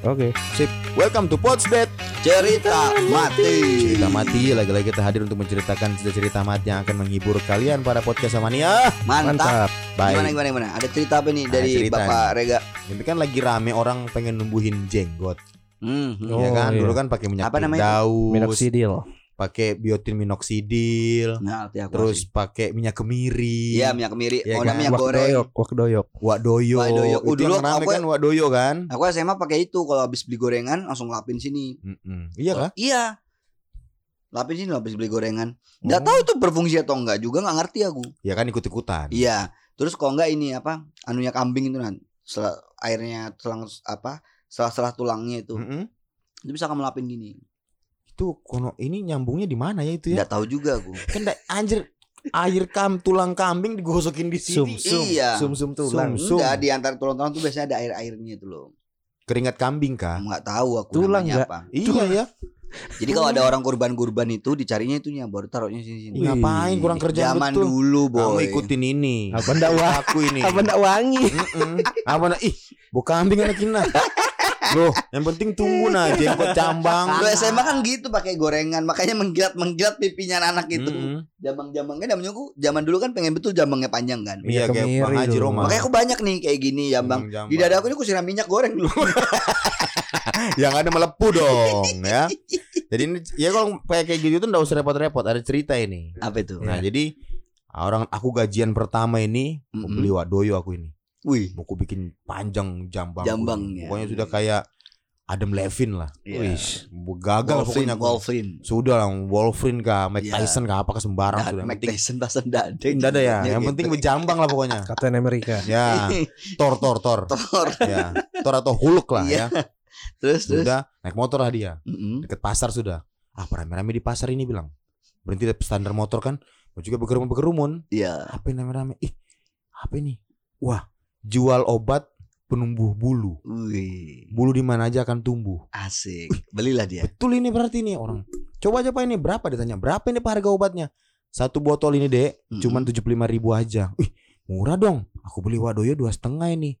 Oke. Sip. Welcome to Podsdet. Cerita mati. Cerita mati lagi-lagi kita hadir untuk menceritakan cerita-cerita mati yang akan menghibur kalian para podcast mania. Mantap. Mantap. Gimana Baik. gimana gimana? Ada cerita apa nih Ada dari cerita Bapak Rega? Ini kan lagi rame orang pengen numbuhin jenggot, Hmm. hmm. Oh, ya kan? iya. Dulu kan pakai minyak Apa namanya daun, Minoxidil. Pakai biotin minoxidil, Nah, terus pakai minyak kemiri. Iya minyak kemiri, Iya oh kan? minyak Wak goreng. doyok, wak doyok. Wak doyo. Wak doyo. Uh, Itu dulu aku- kan wak doyo kan? Aku SMA pakai itu kalau habis beli gorengan langsung lapin sini. Mm-mm. Iya kah? Iya. Lapin sini habis beli gorengan. Nggak Oh. tahu itu berfungsi atau enggak juga nggak ngerti aku. Ya kan ikut-ikutan. Iya. Terus kalau enggak ini apa? Anunya kambing itu kan. Airnya selang apa? Setelah-setelah tulangnya itu. Mm-mm. Itu bisa kamu lapin gini. Itu kono ini nyambungnya di mana ya itu ya? Nggak tahu juga aku. Kan da- anjir air kam tulang kambing digosokin di Sum sini. sum. Iya. Sum sum tulang. Sum. Enggak di antara tulang-tulang tuh biasanya ada air-airnya itu loh. Keringat kambing kah? Enggak tahu aku Tulang namanya apa. Iya ya. Jadi kalau ada orang kurban-kurban itu dicarinya itunya baru taruhnya sini sini. Ngapain kurang kerjaan Zaman betul. dulu Kamu boy. ikutin ini. Apa ndak wah? Aku ini. Apa ndak wangi? Mm-mm. Apa nak ih, bu kambing anak kina. Loh, yang penting tunggu nah jenggot cambang. Lu SMA kan gitu pakai gorengan, makanya menggilat menggilat pipinya anak itu. Mm-mm. Jambang-jambangnya namanya aku zaman dulu kan pengen betul jambangnya panjang kan. Iya kayak Bang Haji. Roma. Makanya aku banyak nih kayak gini jambang. Jambang. Di dada aku ini aku siram minyak goreng dulu. yang ada melepuh dong ya. Jadi ini ya kalau kayak kayak gitu tuh enggak usah repot-repot, ada cerita ini. Apa itu? Nah, jadi orang aku gajian pertama ini mau Mm-mm. beli wadoyo aku ini. Wih. Mau aku bikin panjang jambang. Jambangnya. Pokoknya sudah kayak Adam Levine lah. Iya. Wih, gagal pokoknya aku. Wolverine. Sudah lah, Wolverine kah, Mike Iya. Tyson kah, apa ke sembarang Nah, sudah. Yang Mike penting Tyson ada. Tidak ada ya. Ya, Yang gitu. penting berjambang lah pokoknya. Captain America. Ya, Thor, Thor, Thor. Thor. Ya, Thor atau Hulk lah Iya. ya. Terus terus. Sudah naik motor lah dia. Mm-mm. Deket pasar sudah. Ah, rame-rame di pasar ini bilang. Berhenti di standar motor kan. Mau juga berkerumun-berkerumun. Iya. Apa ini rame-rame? Ih, apa ini? Wah, jual obat penumbuh bulu. Wih. Bulu di mana aja akan tumbuh. Asik. Belilah dia. Betul ini berarti nih orang. Coba aja pak ini berapa ditanya. Berapa ini pak harga obatnya? Satu botol ini dek, Mm-mm. cuman tujuh ribu aja. Wih, murah dong. Aku beli wadoyo dua setengah ini.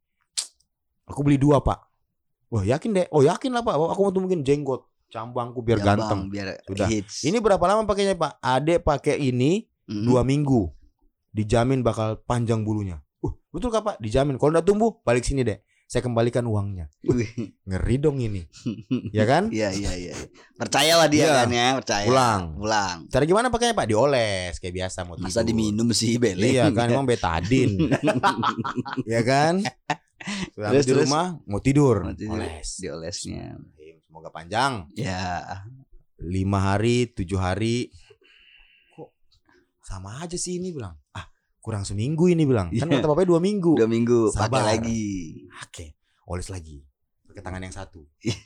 Aku beli dua pak. Wah yakin deh. Oh yakin lah pak. Aku mau tumbuhin jenggot, cambangku biar Jambang, ganteng. Biar Sudah. hits. Ini berapa lama pakainya pak? Adek pakai ini Mm-mm. dua minggu. Dijamin bakal panjang bulunya. Uh, betul kak pak? Dijamin. Kalau udah tumbuh, balik sini deh. Saya kembalikan uangnya. Ngeri dong ini. Ya kan? Iya iya iya. Percayalah dia Iya. kan ya, percaya. Pulang. Pulang. Cara gimana pakainya pak? Dioles kayak biasa mau Masa tidur. diminum sih beleng. Iya kan emang betadin. ya kan? Sudah Terus, di terus. rumah mau tidur, Mau tidur. oles. Diolesnya. Semoga panjang. Ya. Lima hari, tujuh hari. Kok sama aja sih ini bilang. Ah kurang seminggu ini bilang. Kan Iya. kata bapaknya dua minggu. Dua minggu Sabar. pakai lagi. Oke, oles lagi. Pakai tangan yang satu. Iya.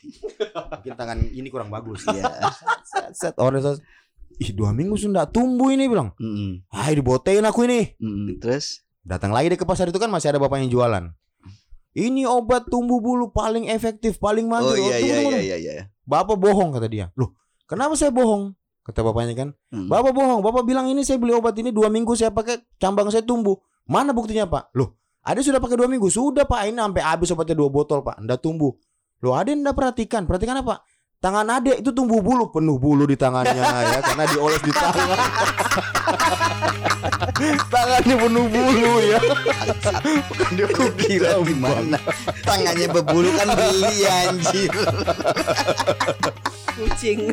Mungkin tangan ini kurang bagus. Iya. Set, set, oles. Ih dua minggu sudah tumbuh ini bilang. Mm-mm. Ah dibotein aku ini. Mm-mm. Terus Datang lagi deh ke pasar itu kan masih ada bapak yang jualan. Ini obat tumbuh bulu paling efektif, paling Oh manjur. iya iya iya iya iya. Bapak bohong kata dia. Loh, kenapa saya bohong? Kata bapaknya kan. Mm. Bapak bohong. Bapak bilang ini saya beli obat ini dua minggu saya pakai cambang saya tumbuh. Mana buktinya pak? Loh, ada sudah pakai dua minggu. Sudah pak. Ini sampai habis obatnya dua botol pak. Ndak tumbuh. Loh, ada ndak perhatikan. Perhatikan apa? Tangan adek itu tumbuh bulu penuh bulu di tangannya ya karena dioles di tangan. Tangannya penuh bulu ya. Bukan dia kira gimana? Tangannya berbulu kan beli anjir. Kucing.